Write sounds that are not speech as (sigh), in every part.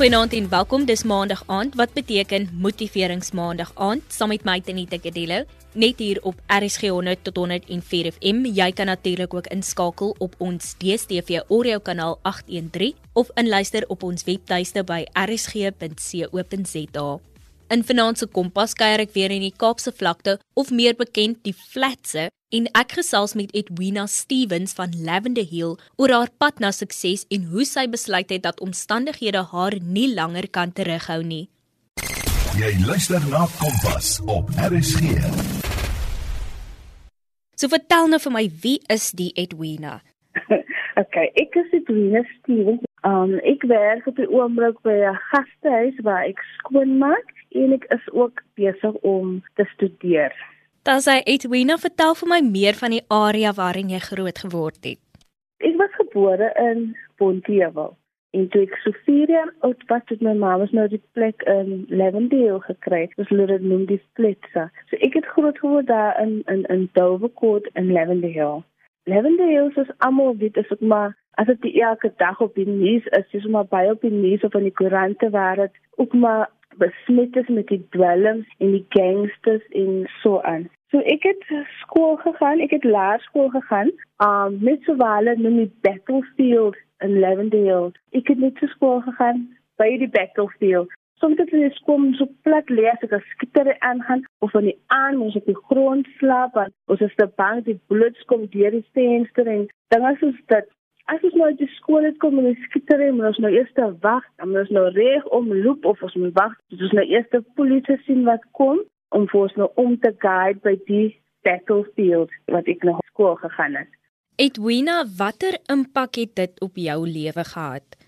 Goeienaand en welkom. Dis Maandag aand wat beteken Motiveringsmaandag aand saam met my Tenita Kadelo net hier op RSG 100 tot 104 FM. Jy kan natuurlik ook inskakel op ons DStv audio kanaal 813 of inluister op ons webtuiste by rsg.co.za. In Finansie Kompas kuier ek weer in die Kaapse vlakte of meer bekend die Flatse en ek gesels met Edwina Stevens van Lavender Hill oor haar pad na sukses en hoe sy besluit het dat omstandighede haar nie langer kan terughou nie. Jy luister na Kompas op RSG. So vertel nou vir my, wie is die Edwina? (laughs) okay, ek is Edwina Stevens. Um ek werk op die oomblik by 'n gastehuis waar ek skoonmaak en ek is ook besig om te studeer. Sê Edwina, vertel vir my meer van die area waarin jy groot geword het. Ek was gebore in Pontiewil. En toe ek so 4 jaar oud was, het my ma ons nou die plek in Lavendale gekry. Ons hulle dit noem die Splitsa. So ek het groot geword daar in in in Dovercourt in Lavendale. Lavendale is almal weet is ook maar as dit elke dag op die nuus is, is maar baie op die nuus of in die koerante waar dit ook maar besmet is met die dwelms en die gangsters en so aan. So ek het skool gegaan, ek het laerskool gegaan, um met sowale noem die Battlefield in Lavendale. Ek het net te skool gegaan by die Battlefield. Soms het ek skool so plat lees ek as skitter aangaan of van die aan ons op die grond slaap en ons is te bang die bullets kom deur die venster en dinge soos dit as ons nou uit die skool het kom en die skietery moet ons nou eers wag, dan moet ons nou reg om loop of ons moet wag tot ons nou eers die polisie sien wat kom om vir ons nou om te guide by die battlefield wat ek nog skool gegaan het. Edwina, watter impak het dit op jou lewe gehad?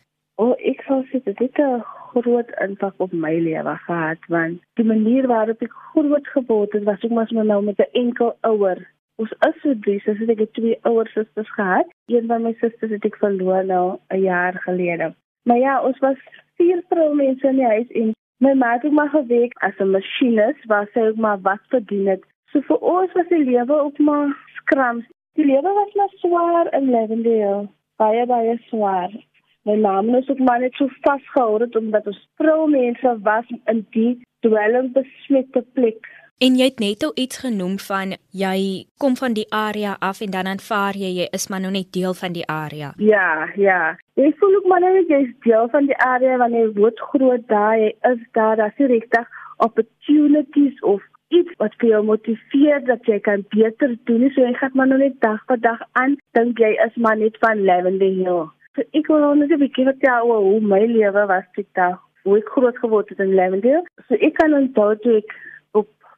O, oh, ek sou sê dit het 'n groot impak op my lewe gehad want die manier waarop ek groot geword het was ek maar nou met 'n enkel ouer Ons is so drie, so ek het twee ouer susters gehad. Een van my susters het ek verloor nou 'n jaar gelede. Maar ja, ons was vier vroumense in die huis en my ma het maar gewerk as 'n masjinis waar sy ook maar wat verdien het. So vir ons was die lewe ook maar skram. Die lewe was maar swaar in Lavendale. Baie baie swaar. My ma het ook maar net so vasgehou omdat ons vroumense was in die dwelmbesmette plek. En jy het net al iets genoem van jy kom van die area af en dan aanvaar jy jy is maar nog net deel van die area. Ja, ja. Ek voel ook maar net jy's deel van die area wanneer jy word groot daar, jy is daar, daar's nie regtig opportunities of iets wat vir jou motiveer dat jy kan beter doen. So jy gaan maar nog net dag vir dag aan dink jy is maar net van Lavender Hill. So ek wil net 'n bietjie vertel oor hoe my lewe was dit daar. Hoe ek groot geword het in Lavender. So ek kan onthou toe ek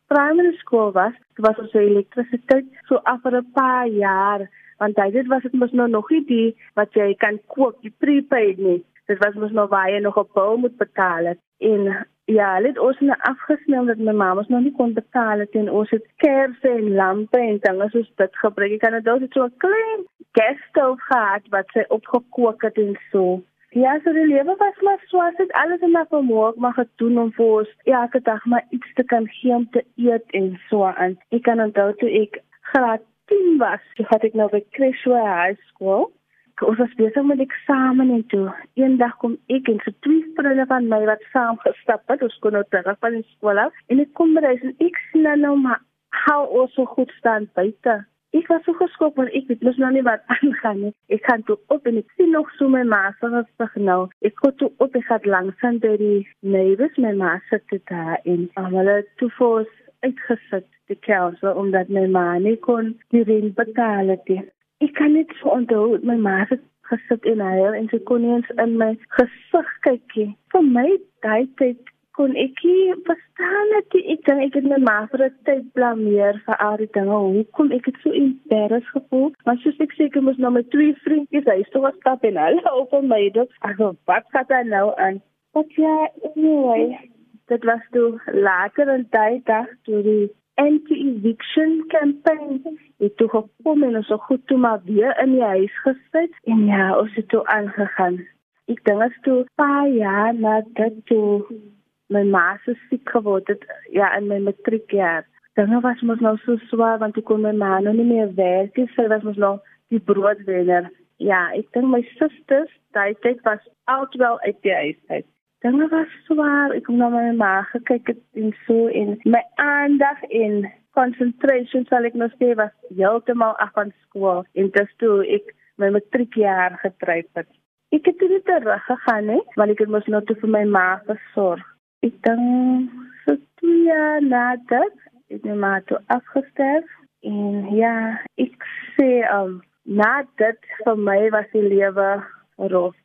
primary school was, was ons elektrisiteit so af vir 'n paar jaar, want dit was dit mos nou nog nie die wat jy kan koop, die prepaid nie. Dit was mos nou baie nog op bou moet betaal het. En ja, dit ons het nou afgesnel dat my ma mos nog nie kon betaal het en ons het kersse en lampe en dinge soos dit gebruik. Ek kan dit dalk so 'n klein gasstoof gehad wat sy opgekook het en so. Ja, so die lewe was maar swaar, dit alles in my vermoë maar gedoen om vir ons elke dag maar iets te kan gee om te eet en so aan. Ek kan onthou toe ek graad 10 was, toe het ek nou by Crashway High School. Ons was besig met eksamen en toe eendag kom ek en so twee vriende van my wat saam gestap het, ons kon nou terug van die skool af en ek kom by en ek sien nou maar how ons so goed staan buite. Ek was so geskok want ek weet mos nou nie wat (laughs) aangaan nie. Ek gaan toe op en ek sien nog so my ma se gesig nou. Ek kom toe op het langs aan by die neighbors my ma sit dit daar in. Hulle toe voor uitgesit die council omdat my ma nie kon die rent betaal het. Ek kan net so onthou my ma het gesit in haar en sy kon nie eens in my gesig kyk nie. Vir my daai tyd kon ek nie verstaan dat ek dan ek het my ma vir 'n tyd blameer vir al die dinge. Hoekom ek het so embarrassed gevoel? Maar soos ek seker mos nou met twee vriendjies, hy stop op stap en al (laughs) op my dop. Ek wou wat gaan dan nou aan? Wat ja, anyway. Dit was toe later in tyd dag toe die anti-eviction campaign. Ek toe gekom en ons so goed toe maar weer in die huis gesit en ja, ons het toe aangegaan. Ek dink as toe paar jaar na dit toe my ma se siek geword het ja in my matriekjaar. Dinge was mos nou so swaar want ek kon my ma nou nie meer werk nie. Sy was mos nog die broodwinner. Ja, ek dink my susters, daai tyd was altwel uit die huis uit. dinge was swaar. Ek kom na my ma gekyk het en so en my aandag en concentration sal ek nog sê was heeltemal af van skool en dis toe ek my matriekjaar getryp het. Ek het nie terug gegaan nie, want ek het mos nog te vir my ma gesorg. Ek dink so twee jaar dit, het my ma toe afgestorf en ja, ek sê um na dit vir my was die lewe rof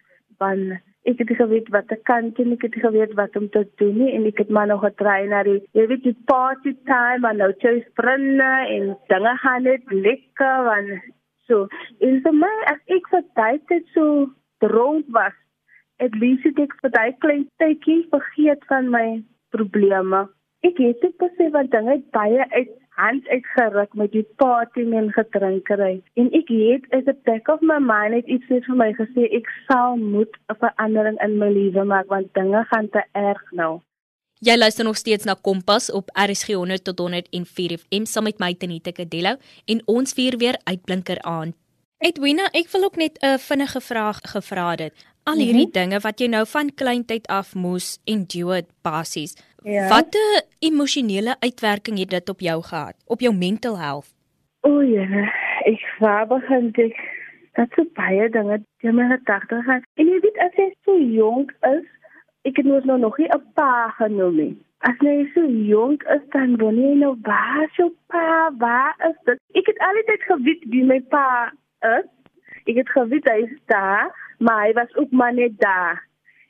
van ek het geweet wat ek kan doen, ek het geweet wat om te doen nie en ek het maar nog getry na die jy weet die party time en nou jy sprinne en dinge gaan net lekker want so en vir my as ek vir tyd het so dronk was at least het ek vir daai klein tydjie vergeet van my probleme ek het dit besef wat dinge baie uit hand uitgeruk met die party en gedrinkery. En ek het as a back of my mind het iets vir my gesê ek sal moet 'n verandering in my lewe maak want dinge gaan te erg nou. Jy luister nog steeds na Kompas op RSG 100 tot 104 FM saam met my Tenita Kadello en ons vier weer uitblinker aan. Edwina, ek wil ook net 'n vinnige vraag gevra het. Al hierdie mm -hmm. dinge wat jy nou van kleintyd af moes endure basies. Ja. Watter emosionele uitwerking het dit op jou gehad? Op jou mental health? O ja, ek swaar begin dit. Dat so baie dinge die my gedagte gaan. En jy weet as jy so jonk is, ek het mos nou nog nie 'n pa genoem nie. As jy so jonk is dan wanneer jy nou waar jou pa waar is dit? Ek het altyd geweet wie my pa is. Ek het geweet hy is daar, maar hy was ook maar net daar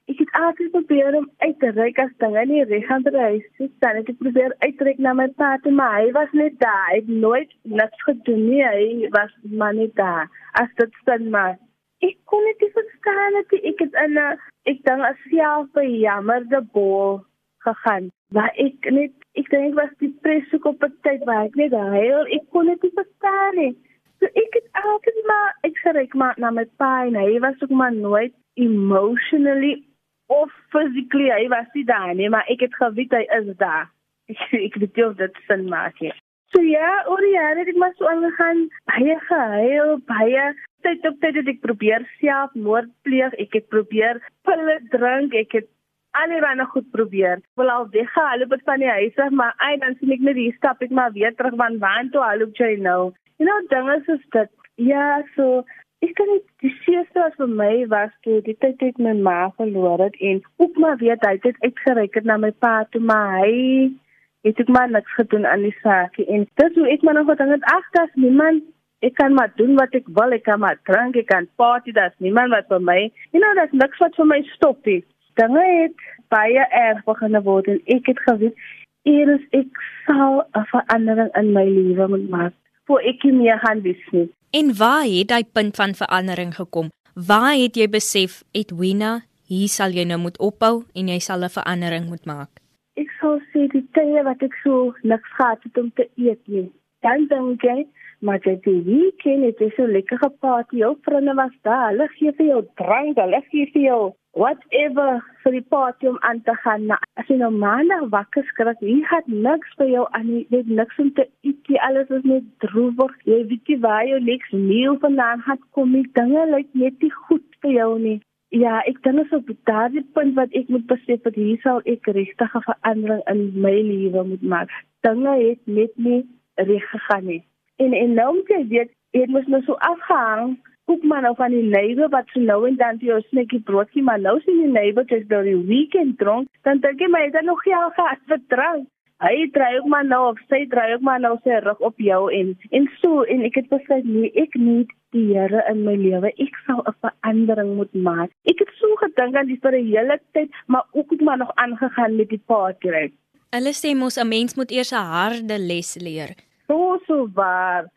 ek het altyd probeer om uit te reik as dinge nie reg gaan reis nie. Dan het ek probeer uitreik na my pa toe, maar hy was net daar. Hy het nooit niks gedoen nie. Hy was maar net daar. As dit staan maar. Ek kon net nie verstaan dat ek het in 'n ek dink as self by jammer die bol gegaan. Maar ek net ek dink was die presies op 'n tyd waar ek net huil. Ek kon net nie verstaan nie. So ek het altyd maar ek sê ek maar na my pa en hy was ook maar nooit emotionally of physically hy was nie daar nie, maar ek het geweet hy is daar. (laughs) Ek ek weet jy of dit sin maak nie. So ja, oor die jare het ek maar so aangegaan, baie gehuil, baie tyd op tyd het ek probeer self moord pleeg, ek het probeer pille drink, ek het allerlei goed probeer. Wel al weg gehuil op van die huis, maar ai dan sien ek net hier stap ek maar weer terug van waar toe al hoe jy nou. You know, dinge soos dit. Ja, so Ek kan net die seerste wat vir my was toe die tyd het my ma verloor het en ook maar weet hy het uitgereik het na my pa toe maar hy het ek maar niks gedoen aan die saak en dis hoe ek maar nog gedink het ag dis niemand ek kan maar doen wat ek wil ek kan maar drink ek kan party dis niemand wat vir my you know that's niks wat vir my stop nie dinge het baie erg begin word en ek het geweet eers ek sal 'n verandering in my lewe moet maak voor ek nie meer gaan wees nie En waar het hy punt van verandering gekom? Waar het jy besef Edwina, hier sal jy nou moet ophou en jy sal 'n verandering moet maak? Ek sou sê die tye wat ek so niks gehad het om te eet nie. Dan dink ek, maar dit die weekend het jy so lekker geparty, jou vriende was daar, hulle gee vir jou drank, hulle gee vir jou whatever vir die party om aan te gaan. Nou, as jy nou maandag wakker skrik, jy het niks vir jou aan jy het niks om te eet nie, alles is net droewig. Jy weet nie waar jou niks meal vandaan het kom nie. Dinge lyk net nie goed vir jou nie. Ja, ek dink as op daardie punt wat ek moet besef dat hier sal ek regtig 'n verandering in my lewe moet maak. Dinge het net nie reg gegaan nie. En en nou moet jy weet, ek moet nou so afhang kook maar nou van die neighbor wat so nou en dan vir jou snikkie broodjie, maar nou sien die neighbor dis nou die weekend dronk, dan dink jy my het nog geld gehad vir drank. Hy dry ook maar nou of sy dry ook maar nou sy rug op jou en en so en ek het besluit nee, ek need die Here in my lewe. Ek sal 'n verandering moet maak. Ek het so gedink aan die vir 'n hele tyd, maar ook het maar nog aangegaan met die party. Hulle sê mos 'n mens moet eers 'n harde les leer. So so waar.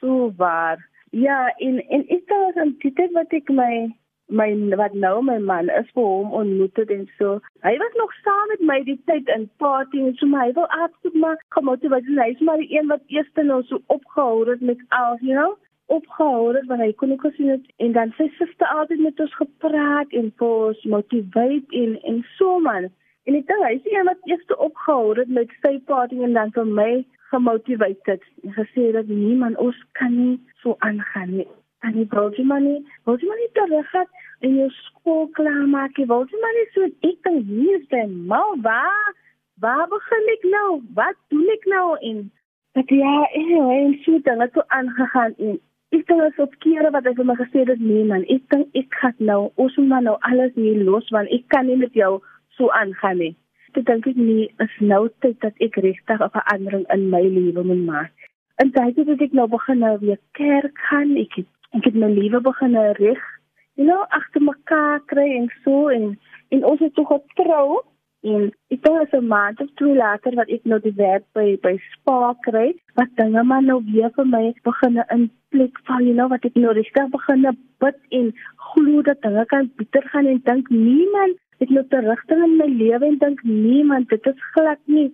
So waar. Ja, en en ek het dan dit wat ek my my wat nou my man is vir hom ontmoet het en so. Hy was nog saam met my die tyd in party en so maar hy wil absoluut maar kom uit wat hy is maar die een wat eers nou so opgehou het met al, you know opgehou het want hy kon ook sien het en dan sy suster altyd met ons gepraat en ons motiveer en en so man. En ek dink hy is een wat eers opgehou het met sy party en dan vir my gemotiveer het en gesê dat niemand ons kan nie so aangaan nie. En die broodjie manie terug het, in jou skool klaar maak. Jy wou jy maar net so ek dink hier dan maar waar waar begin ek nou? Wat doen ek nou in? Ek ja, en so dan het toe aangegaan en ek dink as op kere wat hy vir my gesê het nee man, ek dink ek gaan nou ons moet nou alles hier los want ek kan nie met jou so aangaan nie. Ek dink ek nie is nou tyd dat ek regtig 'n verandering in my lewe moet maak. En daai tyd het ek nou begin nou weer kerk gaan. Ek het ek het my lewe begin reg. You know, agter mekaar kry en so en en ons het tog getrou en ek dink as 'n maand of twee later wat ek nou die werk by by Spa kry, wat dinge maar nou weer vir my begin in plek val, you know, wat ek nou regtig begin bid en glo dat dinge kan beter gaan en dink niemand het nou terugting in my lewe en dink niemand dit is glad nie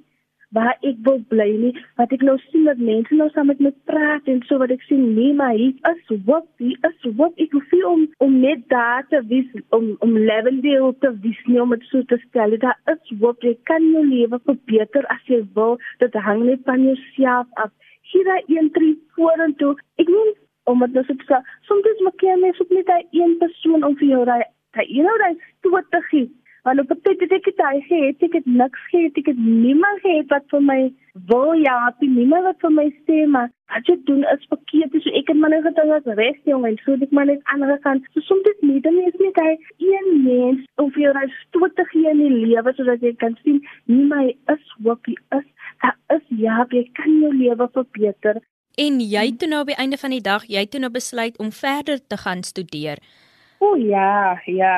waar ek wil bly nie. Wat ek nou sien dat mense nou saam met my praat en so wat ek sien nee maar hier is wat hier is wat ek voel om om net daar te wees om om lewendeel te wees nie om dit so te stel dat is wat jy kan jou lewe verbeter as jy wil. Dit hang net van jouself af. Hier daai een drie vorentoe. Ek meen om dit nou so te soms moet jy net so net een persoon om vir jou daai daai stoot te gee Want op 'n tyd het ek dit hy gehad, ek het niks gehad, ek het niemand gehad wat vir my wil ja, het niemand wat vir my sê maar wat jy doen is verkeerd, so ek het maar net gedink as reg jong en so dit maar net ander kant. So soms dit nie, dan is net hy een mens of jy raai gee in die lewe sodat jy kan sien nie my is hoop jy is. Daar is ja, jy kan jou lewe verbeter. En jy het toe nou op die einde van die dag, jy het toe nou besluit om verder te gaan studeer. O ja, ja.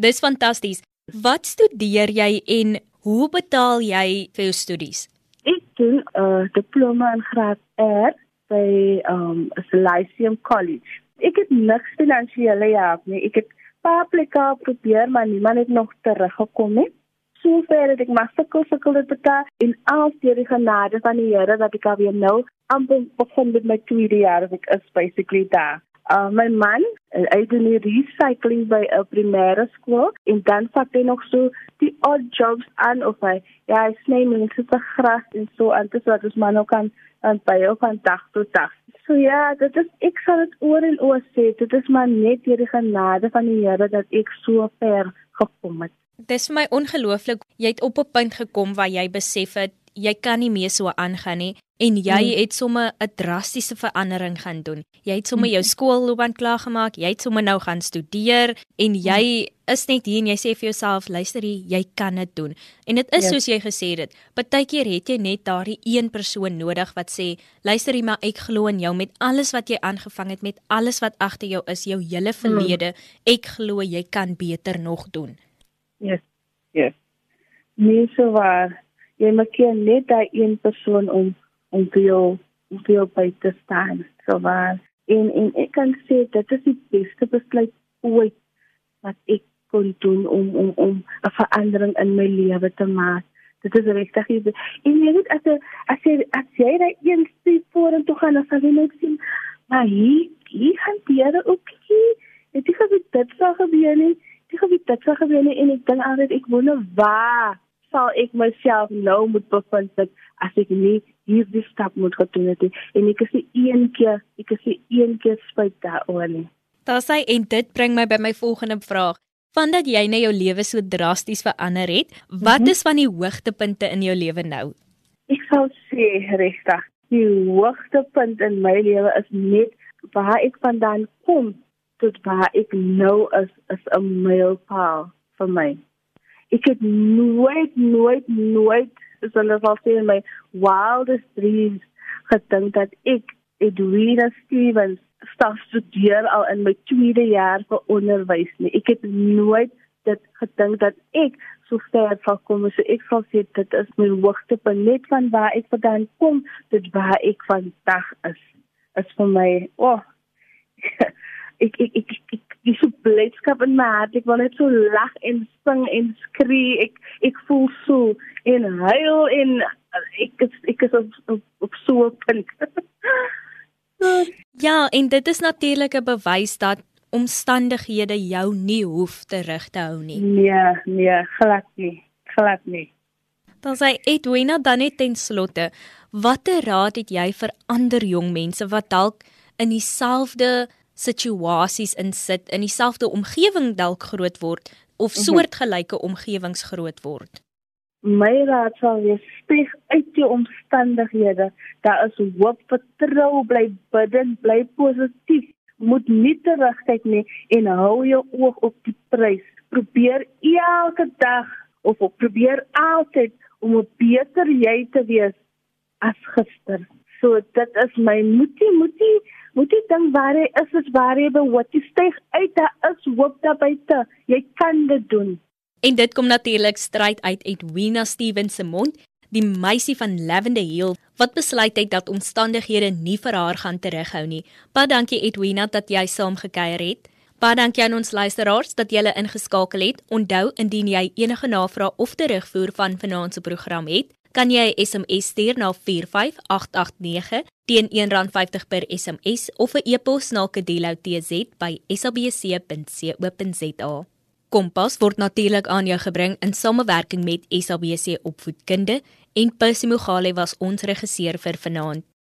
Dis fantasties. Wat studeer jy en hoe betaal jy vir jou studies? Ek doen 'n uh, diploma in graad R by um Lyceum College. Ek het niks finansiële help nie. Ek het paar plekke probeer, maar niemand het nog teruggekom nie. Sover het ek maar sukkel sukkel dit betaal en al deur die genade van die Here dat ek alweer nou amper begin met my tweede jaar, ek is basically daar. Uh, my man, uh, hy doen die recycling by 'n primêre skool en dan vat hy nog so die odd jobs aan of hy ja, hy sny mense se gras en so aan dis wat ons man ook kan aan by op van dag tot dag. So ja, dit is ek sal dit oor en oor sê, dit is maar net deur die genade van die Here dat ek so ver gekom het. Dis vir my ongelooflik. Jy het op 'n punt gekom waar jy besef het jy kan nie meer so aangaan nie en jy hmm. het sommer 'n drastiese verandering gaan doen. Jy het sommer jou hmm. skoolloopbaan klaar gemaak, jy het sommer nou gaan studeer en jy hmm. is net hier en jy sê vir jouself, luister hier, jy kan dit doen. En dit is yes. soos jy gesê het, partykeer het jy net daardie een persoon nodig wat sê, luister hier, maar ek glo in jou met alles wat jy aangevang het, met alles wat agter jou is, jou hele verlede. Ek glo jy kan beter nog doen. Yes. Yes. Nee, so waar jy moet net daai een persoon om vir jou by te staan. So maar en en ek kan sê dit is die beste besluit ooit wat ek kon doen om om om 'n verandering in my lewe te maak. Dit is regtig iets. En jy weet as jy as jy as jy daai een stap vorentoe gaan, dan sal jy net sien maar hier hier diere ook hier. Dit is gebeur dit sal gebeur nie. Dit gebeur dit sal gebeur nie en ek dink altyd ek wonder waar sal ek myself nou moet bevind dat as ek nie hierdie stap moet gedoen het en ek is een keer ek is een keer spyt daaroor nie. Daar sê en dit bring my by my volgende vraag. Vandat jy net jou lewe so drasties verander het, wat mm -hmm. is van die hoogtepunte in jou lewe nou? Ek sou sê regtig, die hoogtepunt in my lewe is net waar ek vandaan kom tot waar ek nou is, is 'n mylpaal vir my ek het nooit nooit nooit so hulle sal sê in my wildest dreams gedink dat ek Edwina Stevens staf studeer al in my tweede jaar vir onderwys nie. Ek het nooit dit gedink dat ek so ver sal kom so ek sal sê dit is my hoogtepunt net van waar ek vandaan kom tot waar ek vandag is. Is vir my, o oh, (laughs) ek ek ek ek dis so blydskap in my hart. Ek wil net so lag en sing en skree. Ek ek voel so en huil en ek is, ek is op, op, op so 'n punt. (laughs) ja, en dit is natuurlik 'n bewys dat omstandighede jou nie hoef terug te hou nie. Nee, nee, glad nie. Glad nie. Dan sê Edwina dan net ten slotte, watter raad het jy vir ander jong mense wat dalk in dieselfde situasies insit in dieselfde omgewing dalk groot word of mhm. soortgelyke omgewings groot word? My raad sal wees steeg uit die omstandighede. Daar is hoop, vertrou, bly bidden, bly positief. Moet nie terugkyk nie en hou jou oog op die prys. Probeer elke dag of probeer altyd om 'n beter jy te wees as gister. So dit is my moetie moetie moetie ding waar jy is is waar jy behoort. Jy styg uit, daar is hoop daar buite. Jy kan dit doen. En dit kom natuurlik stryd uit Edwina Stevens se mond, die meisie van Lavender Hill wat besluit het dat omstandighede nie vir haar gaan terughou nie. Baie dankie Edwina dat jy saam gekuier het. Baie dankie aan ons luisteraars dat julle ingeskakel het. Onthou indien jy enige navrae of terugvoer van vanaand se program het, kan jy 'n SMS stuur na 45889 teen R1.50 per SMS of 'n e-pos na kedeloutz@sabc.co.za. Kompas word natuurlik aan jou gebring in samewerking met SABC Opvoedkunde en Percy Mogale was ons regisseur vir vanaand.